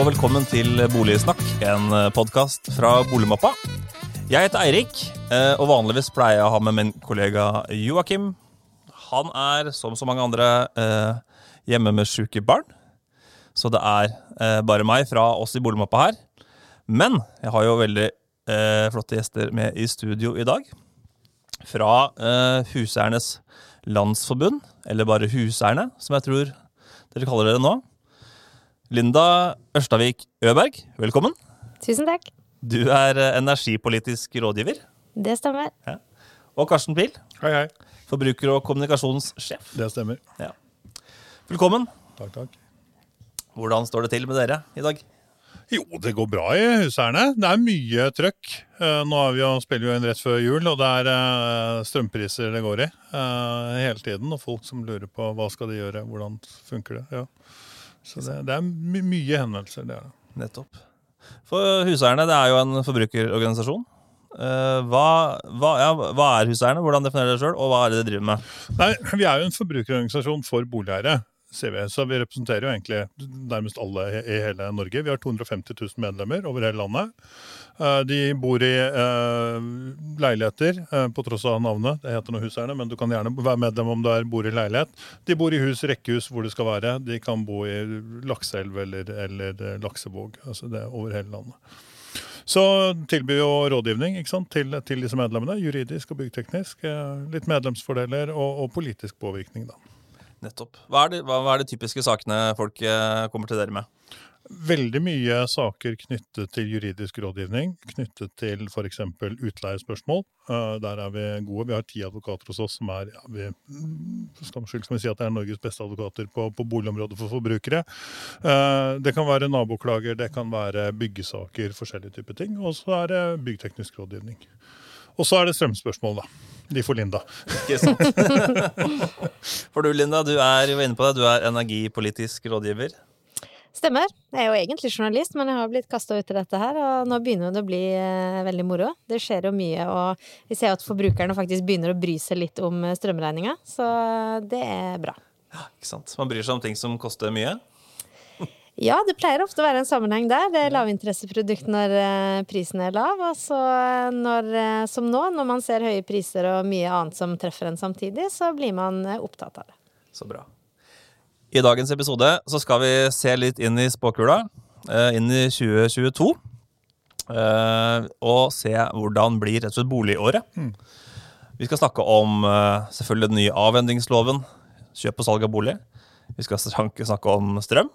Og velkommen til Boligsnakk, en podkast fra Boligmappa. Jeg heter Eirik, eh, og vanligvis pleier jeg å ha med min kollega Joakim. Han er, som så mange andre, eh, hjemme med sjuke barn. Så det er eh, bare meg fra oss i Boligmappa her. Men jeg har jo veldig flotte gjester med i studio i dag. Fra Huseiernes Landsforbund, eller bare Huseierne, som jeg tror dere kaller dere nå. Linda Ørstavik Øberg, velkommen. Tusen takk. Du er eh, energipolitisk rådgiver. Det stemmer. Ja. Og Karsten Pil. Hei, hei. Forbruker- og kommunikasjonssjef. Det stemmer. Ja. Velkommen. Takk, takk. Hvordan står det til med dere i dag? Jo, det går bra i huseierne. Det er mye trøkk. Eh, nå vi jo, spiller vi jo inn rett før jul, og det er eh, strømpriser det går i hele tiden. Og folk som lurer på hva skal de gjøre, hvordan funker det. Ja. Så det, det er my mye henvendelser. det er. Nettopp. For Huseierne det er jo en forbrukerorganisasjon. Uh, hva, hva, ja, hva er Huseierne? Hvordan definerer dere sjøl, og hva er det dere driver med? Nei, Vi er jo en forbrukerorganisasjon for boligeiere. Vi. Så vi representerer jo egentlig nærmest alle i hele Norge. Vi har 250 000 medlemmer over hele landet. Eh, de bor i uh, leiligheter, uh, på tross av navnet. Det heter noe Huseierne, men du kan gjerne være medlem om du bor i leilighet. De bor i hus, rekkehus, hvor det skal være. De kan bo i lakseelv eller, eller laksevåg. Altså det er over hele landet. Så tilbyr jo rådgivning til, til, disse medlemmene. Juridisk og byggteknisk. Litt medlemsfordeler og, og politisk påvirkning, da. Nettopp. Hva er, det, hva, hva er de typiske sakene folk eh, kommer til dere med? Veldig mye saker knyttet til juridisk rådgivning, knyttet til f.eks. utleiespørsmål. Uh, der er vi gode. Vi har ti advokater hos oss som er ja, vi, skal, skal vi si at det er Norges beste advokater på, på boligområdet for forbrukere. Uh, det kan være naboklager, det kan være byggesaker, forskjellige typer ting. Og så er det byggteknisk rådgivning. Og så er det strømspørsmål, da. De får Linda. Ikke sant. For du, Linda, du er jo inne på det. Du er energipolitisk rådgiver. Stemmer. Jeg er jo egentlig journalist, men jeg har blitt kasta ut i dette her, og nå begynner det å bli eh, veldig moro. Det skjer jo mye, og vi ser at forbrukerne faktisk begynner å bry seg litt om eh, strømregninga, så det er bra. Ja, ikke sant. Man bryr seg om ting som koster mye? Ja, det pleier ofte å være en sammenheng der. Det er lavinteresseprodukt når eh, prisen er lav. Og så når, eh, som nå, når man ser høye priser og mye annet som treffer en samtidig, så blir man opptatt av det. Så bra. I dagens episode så skal vi se litt inn i spåkula. Inn i 2022. Og se hvordan blir rett og slett boligåret. Mm. Vi skal snakke om selvfølgelig den nye avhendingsloven. Kjøp og salg av bolig. Vi skal snakke om strøm.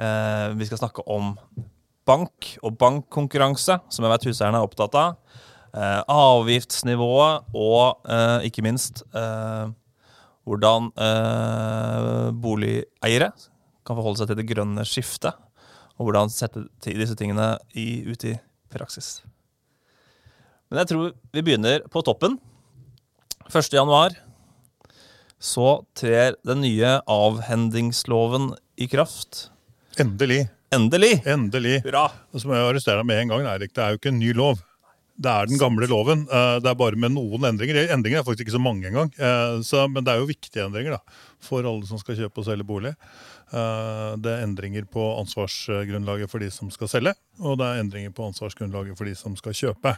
Eh, vi skal snakke om bank og bankkonkurranse, som jeg vet huseierne er opptatt av. Eh, avgiftsnivået og eh, ikke minst hvordan boligeiere kan forholde seg til det grønne skiftet. Og hvordan sette disse tingene i, ut i praksis. Men jeg tror vi begynner på toppen. 1.1 så trer den nye avhendingsloven i kraft. Endelig. Endelig. Endelig. Hurra. Og så må jeg arrestere deg med en gang, Erik. Det er jo ikke en ny lov. Det er den gamle loven. Eh, det er bare med noen endringer. Endringer er faktisk ikke så mange engang. Eh, men det er jo viktige endringer da, for alle som skal kjøpe og selge bolig. Eh, det er endringer på ansvarsgrunnlaget for de som skal selge, og det er endringer på ansvarsgrunnlaget for de som skal kjøpe.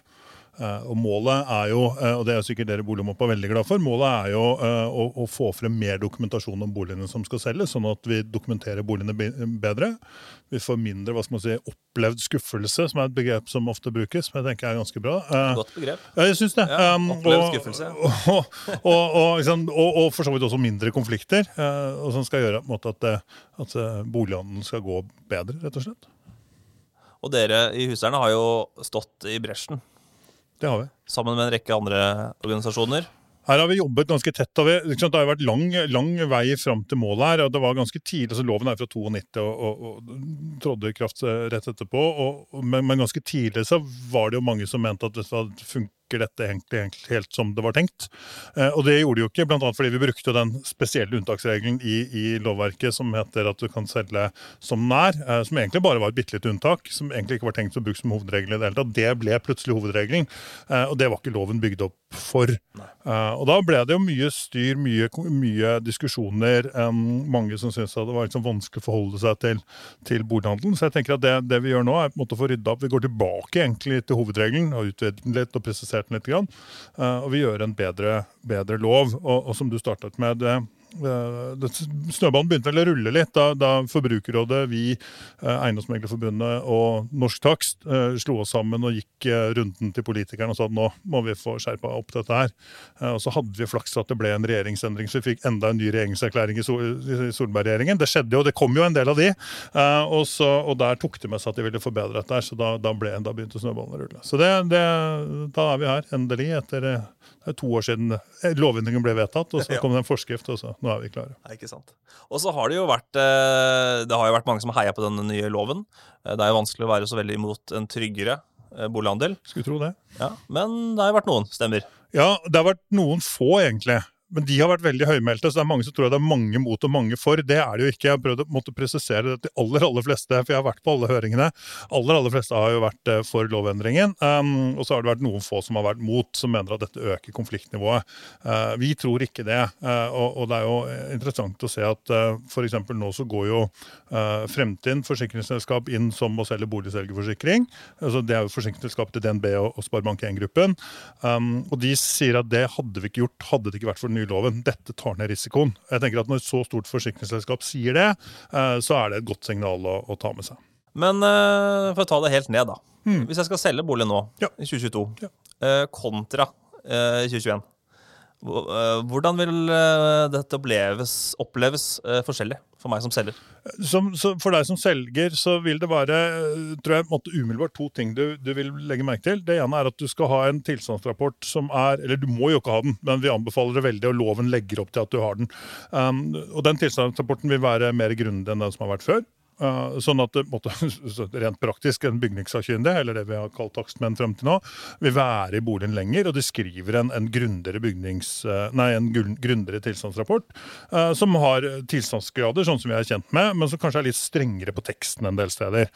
Eh, og Målet er jo, eh, og det er sikkert dere Boligmappa veldig glad for, målet er jo eh, å, å, få frem mer dokumentasjon om boligene som skal selges, sånn at vi dokumenterer boligene bedre. Vi får mindre hva skal man si, opplevd skuffelse, som er et begrep som ofte brukes. som jeg tenker er ganske bra. Godt begrep. Jeg syns det. Ja, um, opplevd skuffelse. Og, og, og, for så vidt også mindre konflikter, og som skal gjøre at, at bolighandelen skal gå bedre, rett og slett. Og dere i Huseierne har jo stått i bresjen det har vi. Sammen med en rekke andre organisasjoner. Her har vi jobbet ganske tett. og vi, Det har vært lang, lang vei fram til målet. her, og det var ganske tidlig, altså Loven er fra 92 og, og, og trådte i kraft rett etterpå. Og, men, men, ganske tidlig så var det jo mange som mente at det funka Virker dette egentlig, egentlig helt som det var tenkt? Eh, og det gjorde de jo ikke, bl.a. fordi vi brukte den spesielle unntaksregelen i, i, lovverket som heter at du kan selge som nær, eh, som egentlig bare var et bitte lite unntak, som egentlig ikke var tenkt å bruke som hovedregel i det hele tatt. Det ble plutselig hovedregelen, eh, og det var ikke loven bygd opp for. Og da ble det jo mye styr, mye, mye diskusjoner. Mange som syntes det var liksom vanskelig å forholde seg til, til bolighandelen. Så jeg tenker at det, det, vi gjør nå, er på en måte å få rydda opp. Vi går tilbake egentlig til hovedregelen og utvidet den litt og presisert den litt. Grann, uh, og vi gjør en bedre, bedre lov. Og, og som du startet med, det, Eh, snøballen begynte vel å rulle litt da, da Forbrukerrådet, vi, eh, Eiendomsmeglerforbundet og Norsk Takst eh, slo oss sammen og gikk runden til politikerne og sa at nå må vi få skjerpa opp dette her. Og så hadde vi flaks at det ble en regjeringsendring, så vi fikk enda en ny regjeringserklæring i Solberg-regjeringen. Det skjedde jo, det kom jo en del av de. Og, så, og der tok de med seg at de ville forbedre dette, her, så da, da, ble, da begynte snøballen å rulle. Så det, det, da er vi her, endelig, etter det er to år siden lovendringen ble vedtatt, og så kom det en forskrift, og så nå er vi klare. Nei, ikke sant. Og så har det jo vært eh, det har jo vært mange som heia på denne nye loven. Eh, det er jo vanskelig å være så veldig imot en tryggere eh, bolighandel. Skulle tro det. Ja, Men det har jo vært noen stemmer. Ja, det har vært noen få, egentlig. Men de har vært veldig høymælte, så det er mange som tror det er mange mot og mange for. Det er det jo ikke. Jeg har prøvd å måtte presisere det til aller aller fleste, for jeg har vært på alle høringene. Aller aller fleste har jo vært eh, for lovendringen. Um, og så har det vært noen få som har vært mot, som mener at dette øker konfliktnivået. Uh, vi tror ikke det. Uh, og, og, det er jo interessant å se at uh, f.eks. nå så går jo uh, Fremtind forsikringsselskap inn som å selge boligselgerforsikring. Altså, det er jo forsikringsselskap til DNB og, og Sparebank1-gruppen. Um, og de sier at det hadde vi ikke gjort hadde det ikke vært for den nye loven. Dette tar ned risikoen. Jeg tenker at Når et så stort forsikringsselskap sier det, eh, så er det et godt signal å, å ta med seg. Men uh, for å ta det helt ned, da. Mm. Hvis jeg skal selge bolig nå, ja. i 2022, ja. uh, kontra uh, 2021 hvordan vil dette oppleves, oppleves forskjellig for meg som selger? Som, for deg som selger så vil det være tror jeg, umiddelbart to ting du, du, vil legge merke til. Det ene er at du skal ha en tilstandsrapport som er Eller du må jo ikke ha den, men vi anbefaler det veldig, og loven legger opp til at du har den. Um, og Den tilstandsrapporten vil være mer grundig enn den som har vært før. Uh, sånn at det måtte, rent praktisk en bygningssakkyndig, eller det vi har kalt takstmenn frem til nå, vil være i boligen lenger, og de skriver en, en grundigere bygnings, nei, en grundigere tilstandsrapport, som har tilstandsgrader, sånn som vi er kjent med, men som kanskje er litt strengere på teksten en del steder.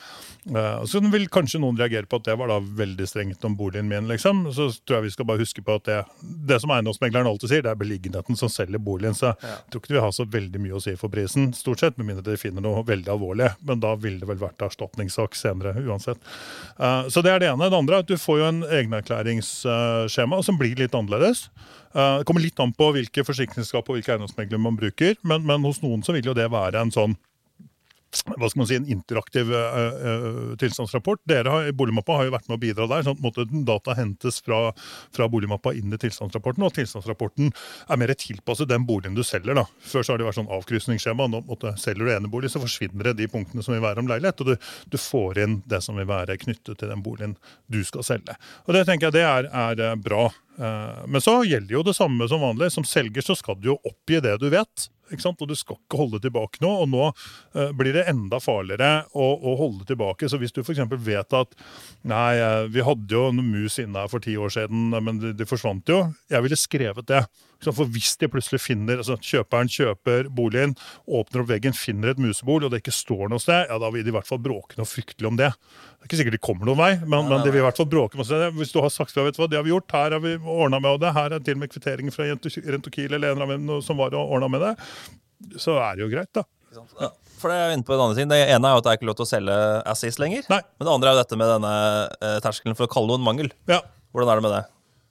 så vil kanskje noen reagere på at det var da veldig strengt om boligen min, liksom. Så tror jeg vi skal bare huske på at det, det som eiendomsmegleren alltid sier, det er beliggenheten som selger boligen. Så jeg tror ikke det vil ha så veldig mye å si for prisen, stort sett, med mindre de finner noe veldig alvorlig men da ville det vel vært erstatningssak senere uansett. Uh, så det er det ene. Det andre er at du får jo en egenerklæringsskjema som blir litt annerledes. Uh, det kommer litt an på hvilke forsikringsselskap og hvilke eiendomsmeglere man bruker, men, men hos noen så vil jo det være en sånn hva skal man si, en interaktiv uh, tilstandsrapport. Dere har, Boligmappa har jo vært med å bidra der. sånn at Data hentes fra, fra, Boligmappa inn i tilstandsrapporten, og tilstandsrapporten er mer tilpasset den boligen du selger. da. Før så har det vært sånn avkrysningsskjema. nå måtte, Selger du enebolig, så forsvinner det de punktene som vil være om leilighet, og du, du, får inn det som vil være knyttet til den boligen du skal selge. Og Det tenker jeg det er, er bra. Uh, men så gjelder jo det samme som vanlig. Som selger så skal du jo oppgi det du vet. Og du skal ikke holde tilbake noe. Og nå uh, blir det enda farligere å, å holde tilbake. Så hvis du f.eks. vet at nei, uh, vi hadde jo noen mus inne her for ti år siden, men de, de forsvant jo. Jeg ville skrevet det. For hvis de plutselig finner, altså kjøperen kjøper boligen, åpner opp veggen, finner et musebol, og det ikke står noe sted, ja, da vil de i hvert fall bråke noe fryktelig om det. Det er ikke sikkert de kommer noen vei, men, men de vil i hvert fall bråke. Hvis du har sagt vet du hva, det har vi gjort, her har vi ordna med det, her er til og med kvitteringen fra Rentokil eller en eller annen som var og ordna med det, så er det jo greit, da. Ja, for det er inne på en annen ting. Det ene er jo at det er ikke lov til å selge Assis lenger. Nei. Men det andre er jo dette med denne eh, terskelen for å kalle noen mangel. Ja. Hvordan er det med det?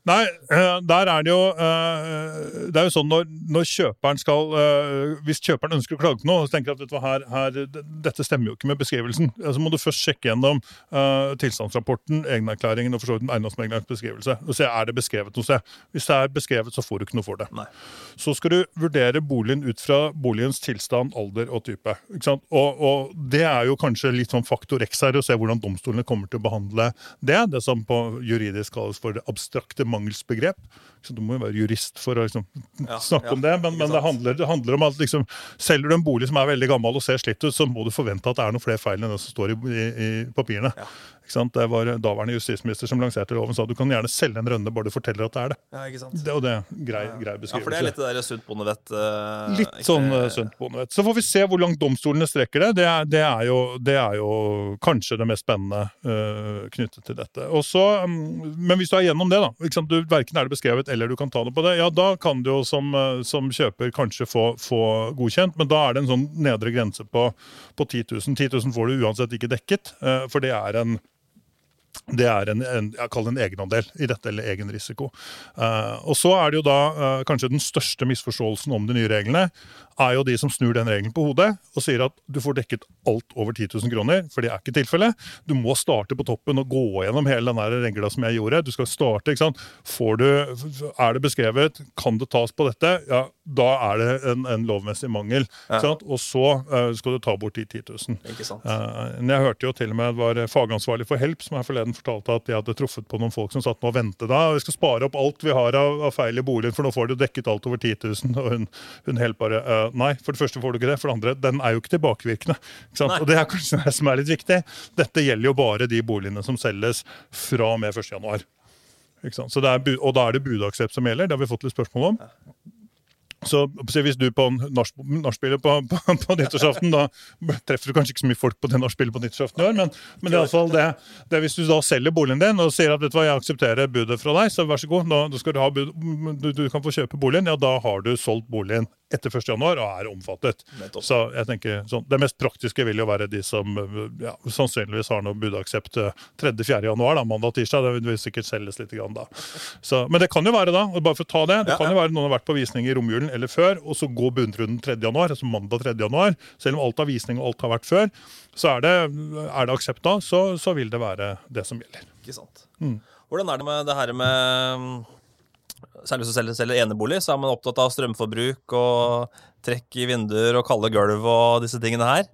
Nei, eh, der er det jo eh, Det er jo sånn når, når kjøperen skal eh, Hvis kjøperen ønsker å klage på noe, så tenker jeg at her, her, dette stemmer jo ikke med beskrivelsen. Så må du først sjekke gjennom uh, tilstandsrapporten, egenerklæringen og for så vidt eiendomsmeglerens beskrivelse. og se er det beskrevet noe sted. Hvis det er beskrevet, så får du ikke noe for det. Nei. Så skal du vurdere boligen ut fra boligens tilstand, alder og type. Og, og, det er jo kanskje litt sånn faktor X her, å se hvordan domstolene kommer til å behandle det. Det som på juridisk kalles for det abstrakte mangelsbegrep. Så Du må jo være jurist for å liksom, ja, snakke ja, om det, men, men det, handler, det, handler, om at liksom, selger du en bolig som er veldig gammel og ser slitt ut, så må du forvente at det er noen flere feil enn det som står i, i, i papirene. Ja. Det var daværende justisminister som lanserte loven, sa du kan gjerne selge en rønne, bare du forteller at det er det. Ja, ikke sant? det og det er grei, beskrivelse. Ja, for det er litt det der sunt bondevett. Uh, Litt ikke- sånn uh, sunt bondevett. Så får vi se hvor langt domstolene strekker det. Det er, det er, jo, det er jo kanskje det mest spennende uh, knyttet til dette. Også, um, men hvis du er gjennom det, da? Du, verken er det beskrevet eller du kan ta det på det, ja, da kan du jo som, som kjøper kanskje få, få godkjent, men da er det en sånn nedre grense på, på 10 000. 10 000 får du uansett ikke dekket, for det er en det er en, en, en egenandel i dette, eller egen risiko. Uh, og så er det jo da uh, kanskje den største misforståelsen om de nye reglene, er jo de som snur den regelen på hodet og sier at du får dekket alt over 10 000 kroner, for det er ikke tilfellet. Du må starte på toppen og gå gjennom hele den regla som jeg gjorde. Du skal starte, ikke sant. Får du, er det beskrevet, kan det tas på dette, ja, da er det en, en lovmessig mangel. Ikke sant? Og så uh, skal du ta bort de 10 000. Ikke sant? Men jeg hørte jo til og med det var fagansvarlig for Help som er forleden fortalte at de hadde truffet på noen folk som satt nå og ventet. da, Vi skal spare opp alt vi har av, av feil i boligen, for nå får du dekket alt over 10 000. Og hun, hun helt bare uh, Nei, for det første får du ikke det. For det andre, den er jo ikke tilbakevirkende. Ikke sant? Og det er kanskje det som er litt viktig. Dette gjelder jo bare de boligene som selges fra og med 1. januar. Ikke sant? Så er, og da er det budaksept som gjelder. Det har vi fått litt spørsmål om. Så så Hvis du på nachspielet på, på, på nyttårsaften, da treffer du kanskje ikke så mye folk på det nachspielet på nyttårsaften i år, men, men det er i hvert fall det, det hvis du da selger boligen din og sier at vet du hva, jeg aksepterer budet fra deg, så vær så god, da, skal du, ha bud, du, du kan få kjøpe boligen, ja da har du solgt boligen etter 1. januar og er omfattet. Nettopp. Så jeg tenker sånn, Det mest praktiske vil jo være de som ja, sannsynligvis har noe budaksept 3.-4. januar, da, mandag-tirsdag. Det vil sikkert selges litt grann da. Så, men det kan jo være da, bare for å ta det, det Ja, kan jo være noen har vært på visning i romjulen eller før, og så går bunnrunden 3. januar, altså mandag 3. januar. Selv om alt har visning og alt har vært før, så er det, er det aksept da, så, så vil det være det som gjelder. Ikke sant? Mm. Hvordan er det med det her med Særlig hvis du selger, selger enebolig, så er man opptatt av strømforbruk og trekk i vinduer og kalde gulv og disse tingene her.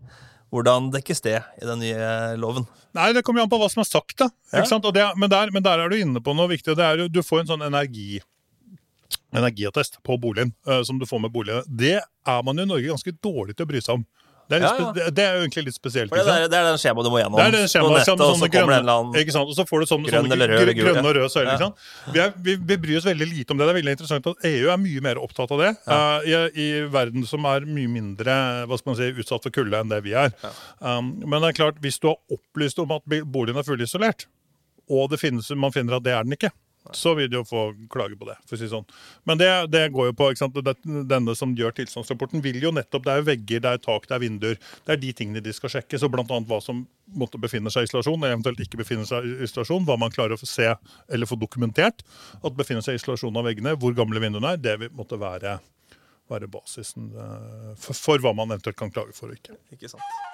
Hvordan dekkes det i den nye loven? Nei, Det kommer jo an på hva som er sagt. da. Ja. Ikke sant? Og det, men, der, men der er du inne på noe viktig. og det er jo, Du får en sånn energi energiattest på boligen eh, som du får med boligen. Det er man jo i Norge ganske dårlig til å bry seg om. Det er, Ja, ja. det- det er jo egentlig litt spesielt. For det, er, det er den skjemaet du må gjennom Det er det på skjemaet, nettet, og så kommer det en eller annen? Og så får du sånne, Grønn sånne eller rød grønne og røde søyler. Ja. Vi, vi, vi bryr oss veldig lite om det. Det er veldig interessant at EU er mye mer opptatt av det. uh, i, I verden som er mye mindre hva skal man si, utsatt for kulde enn det vi er. Um, men det er klart, hvis du har opplyst om at boligen er fullisolert, og det finnes, man finner at det er den ikke, så vil de jo få klage på det. for å si sånn. Men det, det går jo på ikke sant? Denne som gjør tilstandsrapporten, vil jo nettopp Det er vegger, det er tak, det er vinduer. Det er de tingene de skal sjekke. Så annet hva som måtte befinne seg i isolasjon, eller eventuelt ikke befinne seg i isolasjon. Hva man klarer å få se eller få dokumentert at befinner seg i isolasjon av veggene. Hvor gamle vinduene er. Det vil måtte være, være basisen eh, for, for hva man eventuelt kan klage for og ikke. Ikke sant.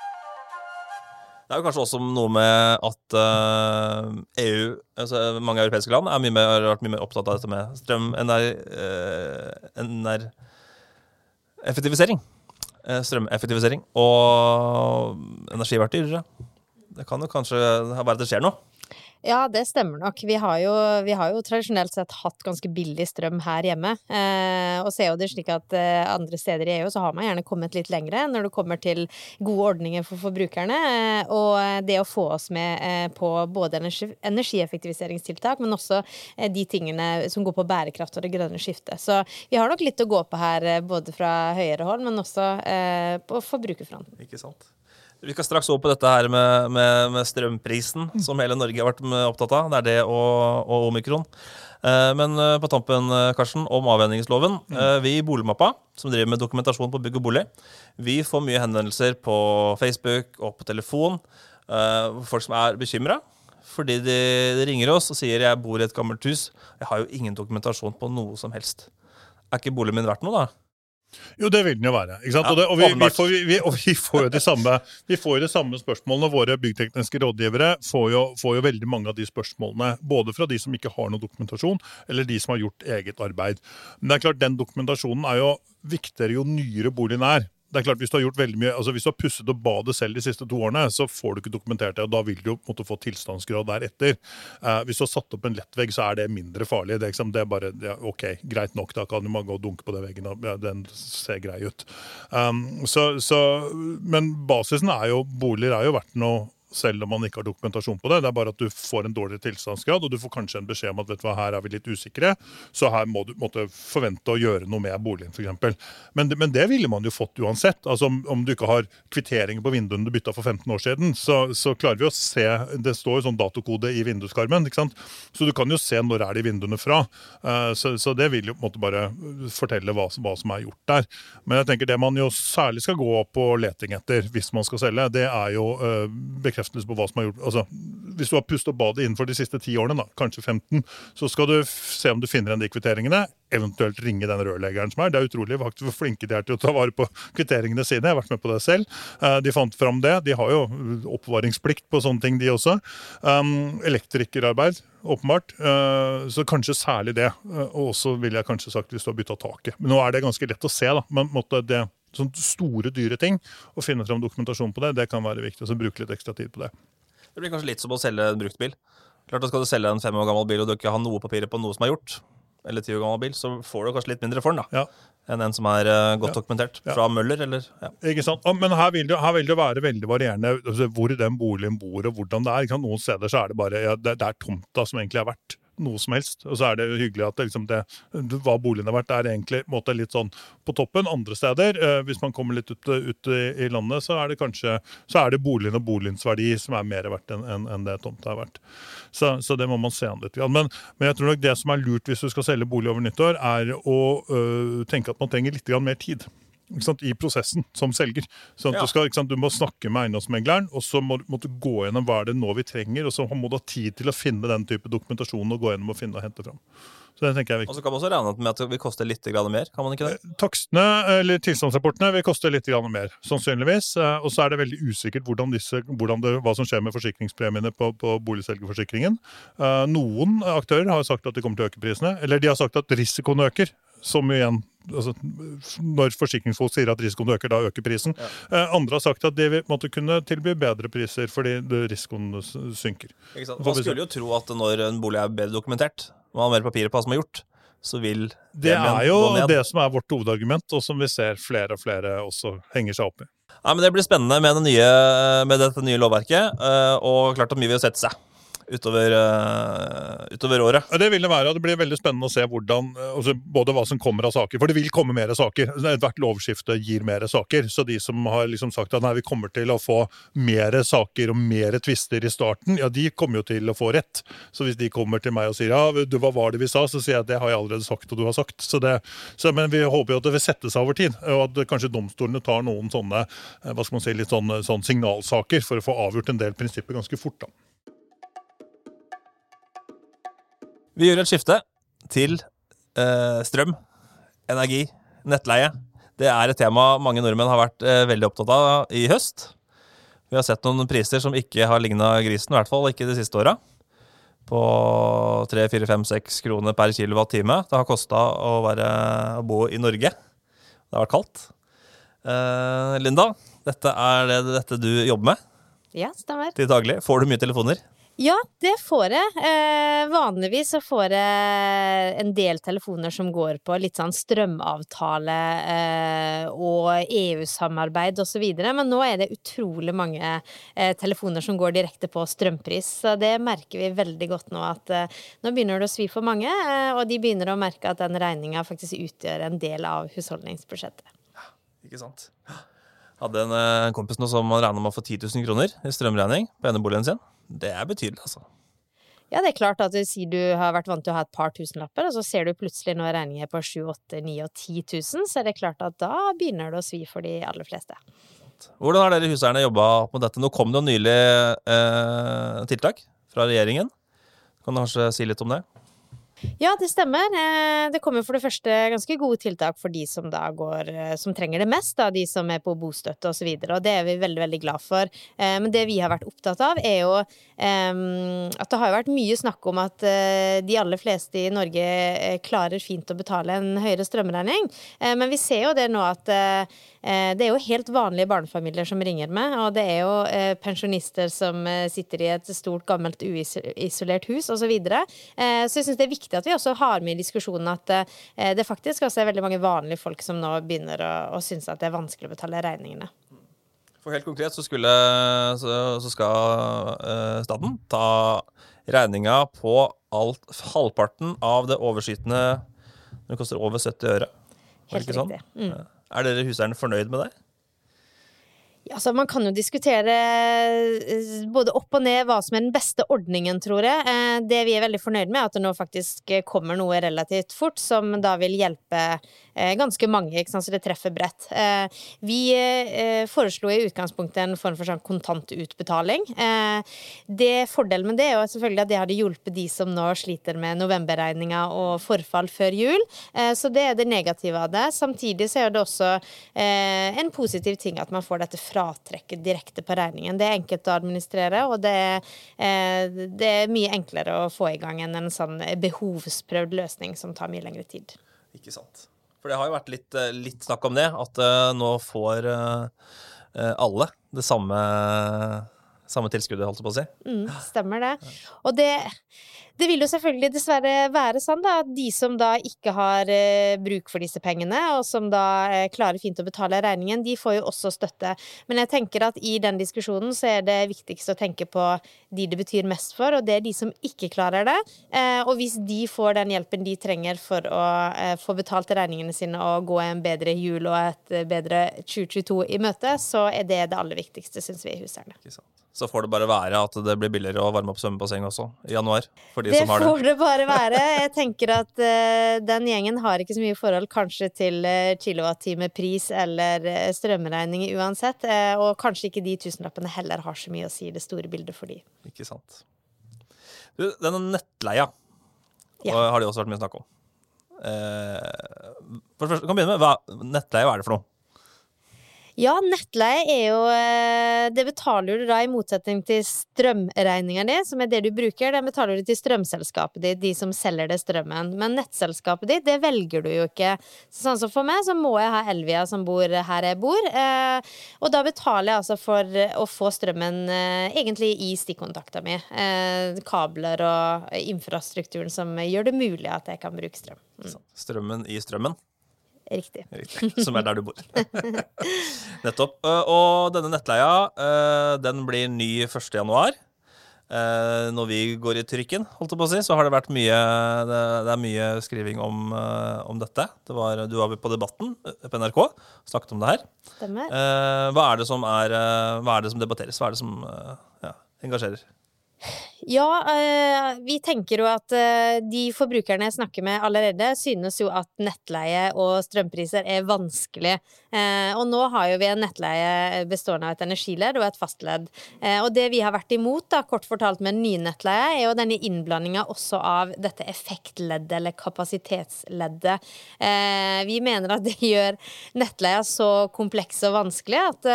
Det er jo kanskje også noe med at uh, EU, altså mange europeiske land, mye mer, har vært mye mer opptatt av dette med strøm, NR, eh, NR effektivisering. Uh, strømeffektivisering. Og energi har vært dyrere. Det kan jo kanskje være at det skjer noe. Ja, det stemmer nok. Vi har jo, vi har jo tradisjonelt sett hatt ganske billig strøm her hjemme. Eh, og ser jo det slik at eh, andre steder i EU så har man gjerne kommet litt lengre når det kommer til gode ordninger for forbrukerne. Eh, og det å få oss med eh, på både energi, energieffektiviseringstiltak, men også eh, de tingene som går på bærekraft og det grønne skiftet. Så vi har nok litt å gå på her, eh, både fra høyere hold, men også eh, på forbrukerfronten. Ikke sant? Vi skal straks over på dette her med, med, med strømprisen, som hele Norge har vært opptatt av. Det er det og, og omikron. Eh, men eh, på tampen, eh, Karsten, om avvenningsloven. Eh, vi i Boligmappa, som driver med dokumentasjon på bygg og bolig, vi får mye henvendelser på Facebook og på telefon. eh, folk som er bekymra. Fordi de, de ringer oss og sier jeg bor i et gammelt hus. Jeg har jo ingen dokumentasjon på noe som helst. Er ikke boligen min verdt noe, da? Jo, det vil den jo være. ikke sant? Ja, og, det, og, vi, vi, får, vi, og vi får jo de samme, vi de samme spørsmålene. Våre byggtekniske rådgivere får jo, får jo veldig mange av de spørsmålene. Både fra de som ikke har noe dokumentasjon, eller de som har gjort eget arbeid. Men det er klart, den dokumentasjonen er jo viktigere jo nyere boligen er. Det er klart, Hvis du har gjort veldig mye, altså hvis du har pusset opp badet selv de siste to årene, så får du ikke dokumentert det, og da vil du måtte få tilstandsgrad deretter. Eh, hvis du har satt opp en lettvegg, så er det mindre farlig. Det er, ikke det er bare ja, OK, greit nok, da kan man gå og dunke på den veggen, ja, den ser grei ut. Um, så, så, men basisen er jo Boliger er jo verdt noe selv om man ikke har dokumentasjon på det. Det er bare at du får en dårligere tilstandsgrad, og du får kanskje en beskjed om at vet du hva, her er vi litt usikre, så her må du måtte forvente å gjøre noe med boligen, f.eks. Men, men det ville man jo fått uansett. Altså Om, om du ikke har kvitteringer på vinduene du bytta for 15 år siden, så, så klarer vi å se Det står jo sånn datokode i vinduskarmen, ikke sant? så du kan jo se når er de vinduene fra. Uh, så, så det vil jo på en måte bare fortelle hva, hva som er gjort der. Men jeg tenker det man jo særlig skal gå på leting etter hvis man skal selge, det er jo eh, bekreftelse på hva som er gjort. Altså, hvis du har pustet badet innenfor de siste ti årene, da, kanskje 15, så skal du se om du finner igjen de kvitteringene. Eventuelt ringe den rørleggeren som er. Det er utrolig faktisk hvor flinke de er til å ta vare på kvitteringene sine. Jeg har vært med på det selv. Eh, De fant fram det. De har jo oppvaringsplikt på sånne ting, de også. Um, elektrikerarbeid, åpenbart. Eh, Så kanskje særlig det. Eh, Og også ville jeg kanskje sagt hvis du har bytta taket. Men nå er det ganske lett å se, da. Men måtte det sånne store, dyre ting, å finne fram dokumentasjon på det, det kan være viktig. Så bruke litt ekstra tid på det. Det blir kanskje litt som å selge en bruktbil. Klart da Skal du selge en fem år gammel bil og du ikke har noe papirer på noe som er gjort, eller ti år gammel bil, så får du kanskje litt mindre for den da, Ja. enn en som er eh, godt Ja. dokumentert. Ja. Fra Møller, eller ja. Ikke sant? Men her vil, det, her vil det være veldig varierende altså, hvor den boligen bor og hvordan det er. Noen steder så er det bare ja, det, det er tomta som egentlig er verdt noe som helst. Og så er det hyggelig at det, liksom det, hva boligen har vært, er egentlig måte, litt sånn på toppen. Andre steder, eh, hvis man kommer litt ut, ut i, landet, så er det kanskje så er det boligen og boligens verdi som er mer verdt enn en, en det tomta er verdt. Så, så det må man se an litt. Men, men jeg tror nok det som er lurt hvis du skal selge bolig over nyttår, er å øh, tenke at man trenger litt mer tid sant, i prosessen som selger. Sånn Ja. du, skal, sant, du må snakke med eiendomsmegleren, og så må, må du gå gjennom hva er det nå vi trenger, og så må du ha tid til å finne den type dokumentasjon og gå gjennom og finne og hente fram. Så det tenker jeg er viktig. Og så kan man også regne med at det vil koste litt mer. Kan man ikke det? Takstene, eller tilstandsrapportene, vil koste litt mer, sannsynligvis. Eh, Og så er det veldig usikkert hvordan disse, hvordan det, hva som skjer med forsikringspremiene på, på boligselgerforsikringen. Eh, Noen aktører har sagt at de kommer til å øke prisene, eller de har sagt at risikoen øker. Som igjen altså, Når forsikringsfolk sier at risikoen øker, da øker prisen. Eh, Andre har sagt at de vil måtte kunne tilby bedre priser fordi risikoen synker. Man skulle jo tro at når en bolig er bedre dokumentert, man har mer papirer på hva som er gjort, så vil Det er jo det som er vårt hovedargument, og som vi ser flere og flere også henger seg opp i. Ja, men Det blir spennende med, det nye, med dette nye lovverket, eh, og klart at mye vil sette seg utover, eh, utover året. Det vil det være, og det blir veldig spennende å se hvordan, eh, altså både hva som kommer av saker. For det vil komme mer saker. Hvert lovskifte gir mer saker. Så de som har liksom sagt at nei, vi kommer til å få mer saker og mer tvister i starten, ja, de kommer jo til å få rett. Så hvis de kommer til meg og sier ja, du, hva var det vi sa, så sier jeg at det har jeg allerede sagt og du har sagt. Så det, så, men vi håper jo at det vil sette seg over tid, og at kanskje domstolene tar noen sånne eh, hva skal man si, litt sånne, sånne signalsaker for å få avgjort en del prinsipper ganske fort. da. Vi gjør et skifte til eh, strøm, energi, nettleie. Det er et tema mange nordmenn har vært eh, veldig opptatt av i høst. Vi har sett noen priser som ikke har ligna grisen, i hvert fall ikke de siste åra. På 3-4-5-6 kroner per kilowattime. Det har kosta å, å bo i Norge. Det har vært kaldt. Eh, Linda, dette er det dette du jobber med Ja, stemmer. til daglig. Får du mye telefoner? Ja, det får jeg. Eh, vanligvis så får jeg en del telefoner som går på litt sånn strømavtale eh, og EU-samarbeid og så videre, men nå er det utrolig mange eh, telefoner som går direkte på strømpris, så det merker vi veldig godt nå at eh, nå begynner det å svi for mange, eh, og de begynner å merke at den regninga faktisk utgjør en del av husholdningsbudsjettet. Ja, Ikke sant? Hadde en eh, kompis nå som regna med å få 10 000 kroner i strømregning på eneboligen sin. Det er betydelig, altså. Ja, det er klart at si du har vært vant til å ha et par tusenlapper, og så ser du plutselig når regninger er på 7 8 9 og 10 000, så er det klart at da begynner det å svi for de aller fleste. Hvordan har dere huseierne jobba med dette? Nå kom det jo nylig eh, tiltak fra regjeringen. Kan du kanskje si litt om det? Ja, det stemmer. Eh, Det kommer for det første ganske gode tiltak for de som da går eh, Som trenger det mest, da, de som er på bostøtte osv. Og, så og det er vi veldig, veldig glad for. Eh, Men det vi har vært opptatt av, er jo at det har vært mye snakk om at de aller fleste i Norge klarer fint å betale en høyere strømregning. Men vi ser jo det nå at det er jo helt vanlige barnefamilier som ringer med, og det er jo pensjonister som sitter i et stort, gammelt, uisolert hus osv. Så, videre. Så jeg syns det er viktig at vi også har med i diskusjonen at eh, det faktisk også er veldig mange vanlige folk som nå begynner å, å synes at det er vanskelig å betale regningene. For helt konkret så, skulle, så, så skal eh, staten ta regninga på alt, halvparten av det overskytende Det koster over 70 øre. Helt sånn? riktig. Mm. Er dere huseierne fornøyd med det? Altså Man kan jo diskutere eh, både opp og ned hva som er den beste ordningen, tror jeg. Eh, Det vi er veldig fornøyd med, er at det nå faktisk eh, kommer noe relativt fort, som da vil hjelpe ganske mange, ikke sant? så det treffer bredt. Vi foreslo i utgangspunktet en form for sånn kontantutbetaling. Det Fordelen med det er jo selvfølgelig at det hadde hjulpet de som nå sliter med novemberregninga og forfall før jul. Så det er det negative av det. Samtidig så er det også en positiv ting at man får dette fratrekket direkte på regningen. Det er enkelt å administrere, og det er, eh, det er mye enklere å få i gang enn en sånn behovsprøvd løsning som tar mye lengre tid. Ikke sant. For det har jo vært litt, eh, litt snakk om det, at eh, nå får alle det samme, samme tilskuddet, holdt jeg på å si. Mm, stemmer det. Og det, det vil jo selvfølgelig dessverre være sånn da, at de som da ikke har eh, bruk for disse pengene, og som da eh, klarer fint å betale regningen, de får jo også støtte. Men jeg tenker at i den diskusjonen så er det viktigst å tenke på de det betyr mest for, og det er de som ikke klarer det. Eh, og hvis de får den hjelpen de trenger for å eh, få betalt regningene sine og gå en bedre jul og et eh, bedre 2022 i møte, så er det det aller viktigste, syns vi i Huseierne. Så får det bare være at det blir billigere å varme opp svømmebasseng også i januar. For de Det som har det. får det bare være. Jeg tenker at uh, den gjengen har ikke så mye forhold kanskje til uh, kilowattimepris eller uh, strømregninger uansett. uh, og kanskje ikke de tusenlappene heller har så mye å si i det store bildet for de. Ikke sant. Du, denne nettleia Ja. har det også vært mye snakk om. Uh, først, kan vi begynne med hva nettleie hva er det for noe? Ja, nettleie er jo eh, Det betaler du da i motsetning til strømregninga di, som er det du bruker. Den betaler du til strømselskapet ditt, de som selger deg strømmen. Men nettselskapet ditt, det velger du jo ikke. Sånn som for meg, så må jeg ha Elvia som bor her jeg bor. eh, Og da betaler jeg altså for å få strømmen eh, egentlig i stikkontakta mi. Eh, Kabler og infrastrukturen som gjør det mulig at jeg kan bruke strøm. Mm, Strømmen i strømmen. Riktig. Riktig. Som er der du bor. Nettopp. Eh, Og denne nettleia, eh, den blir ny 1. januar. Eh, Når vi går i trykken, holdt jeg på å si, så har det vært mye Det, er mye skriving om, om dette. Det var, du var på Debatten på NRK, snakket om det her. Stemmer. Hva er det som, er, hva er det som debatteres? Hva er det som ja, engasjerer? Ja, eh, vi tenker jo at eh, de forbrukerne jeg snakker med allerede, synes jo at nettleie og strømpriser er vanskelig. Eh, og nå har jo vi en nettleie bestående av et energiledd og et fastledd. Og det vi har vært imot, da, kort fortalt med den nye nettleie, er jo denne innblandinga også av dette effektleddet eller kapasitetsleddet. Vi mener at det gjør nettleia så kompleks og vanskelig at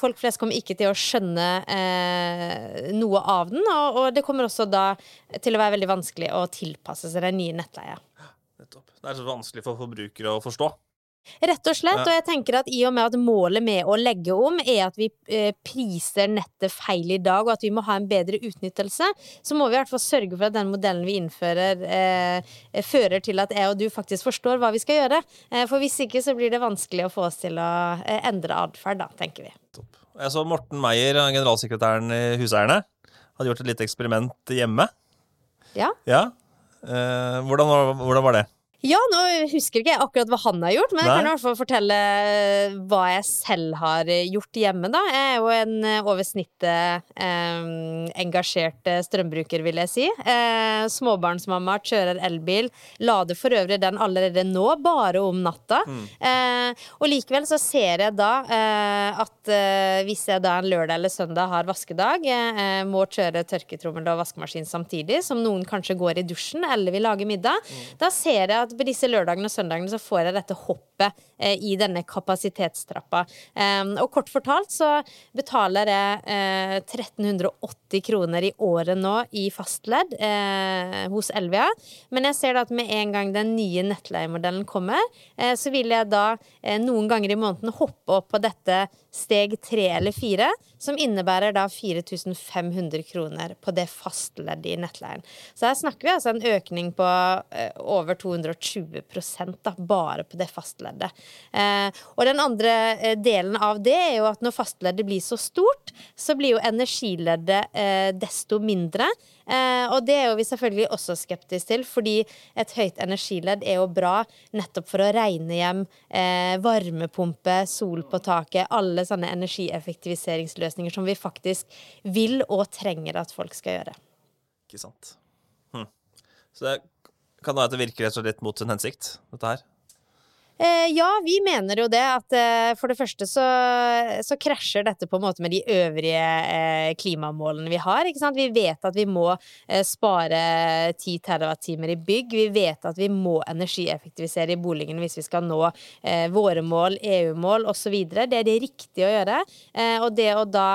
folk flest kommer ikke til å skjønne noe av den, og, og det kommer også da til å være veldig vanskelig å tilpasse seg den nye nettleia. Det er så vanskelig for forbrukere å forstå. Rett og slett, og jeg tenker at i og med at målet med å legge om er at vi eh, priser nettet feil i dag, og at vi må ha en bedre utnyttelse, så må vi i hvert fall sørge for at den modellen vi innfører, eh, fører til at jeg og du faktisk forstår hva vi skal gjøre. Eh, for hvis ikke så blir det vanskelig å få oss til å eh, endre atferd, da, tenker vi. Topp. Jeg så Morten Meier, generalsekretæren i Huseierne, hadde gjort et lite eksperiment hjemme. Ja. Ja. Eh, hvordan, hvordan var det? Ja, nå husker ikke jeg akkurat hva han har gjort, men jeg kan i hvert fall fortelle hva jeg selv har gjort hjemme, da. Jeg er jo en eh, over snittet eh, engasjert eh, strømbruker, vil jeg si. Eh, småbarnsmamma, kjører elbil. Lader for øvrig den allerede nå, bare om natta. Eh, og likevel så ser jeg da eh, at eh, hvis jeg da en lørdag eller søndag har vaskedag, eh, må kjøre tørketrommel og vaskemaskin samtidig, som noen kanskje går i dusjen eller vil lage middag, da ser jeg at på disse lørdagene og søndagene så får jeg dette hoppet eh, i denne kapasitetstrappa. Eh, og kort fortalt så betaler jeg eh, 1380 kroner i året nå i fastledd eh, hos Elvia. Men jeg ser da at med en gang den nye nettleiemodellen kommer, eh, så vil jeg da eh, noen ganger i måneden hoppe opp på dette steg tre eller fire, som innebærer da 4500 kroner på det fastleddet i nettleien. Så her snakker vi altså en økning på eh, over 220 da, bare på det fastleddet. Eh, og den andre eh, delen av det er jo at når fastleddet blir så stort, så blir jo energileddet desto mindre. Eh, og det er jo vi selvfølgelig også skeptiske til, fordi et høyt energiledd er jo bra nettopp for å regne hjem eh, varmepumpe, sol på taket, alle sånne energieffektiviseringsløsninger som vi faktisk vil og trenger at folk skal gjøre. Ikke sant. Hm. Så det kan være at det virker litt mot sin hensikt, dette her. Eh, ja, vi mener jo det. At eh, for det første så, så, krasjer dette på en måte med de øvrige eh, klimamålene vi har. Ikke sant? Vi vet at vi må spare 10 TWh i bygg. Vi vet at vi må energieffektivisere i boligene hvis vi skal nå våre mål, EU-mål osv. Det er det riktige å gjøre. Og det å da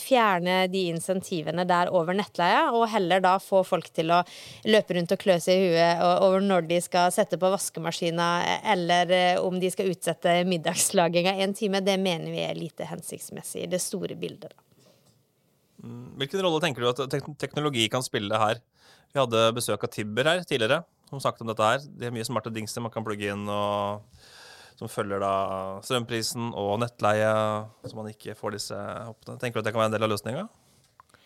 fjerne de insentivene der over nettleie, og heller da få folk til å løpe rundt og klø seg i huet over når de skal sette på vaskemaskina, eller eh, om de skal utsette middagslaginga en time, det mener vi er lite hensiktsmessig i det store bildet. Mm, hvilken rolle tenker du at teknologi kan spille her? Vi hadde besøk av Tibber her tidligere, som snakket om dette her. Det er mye smarte dingser man kan plugge inn. og som følger da strømprisen og nettleie, så man ikke får disse hoppene. Tenker du at det kan være en del av løsninga?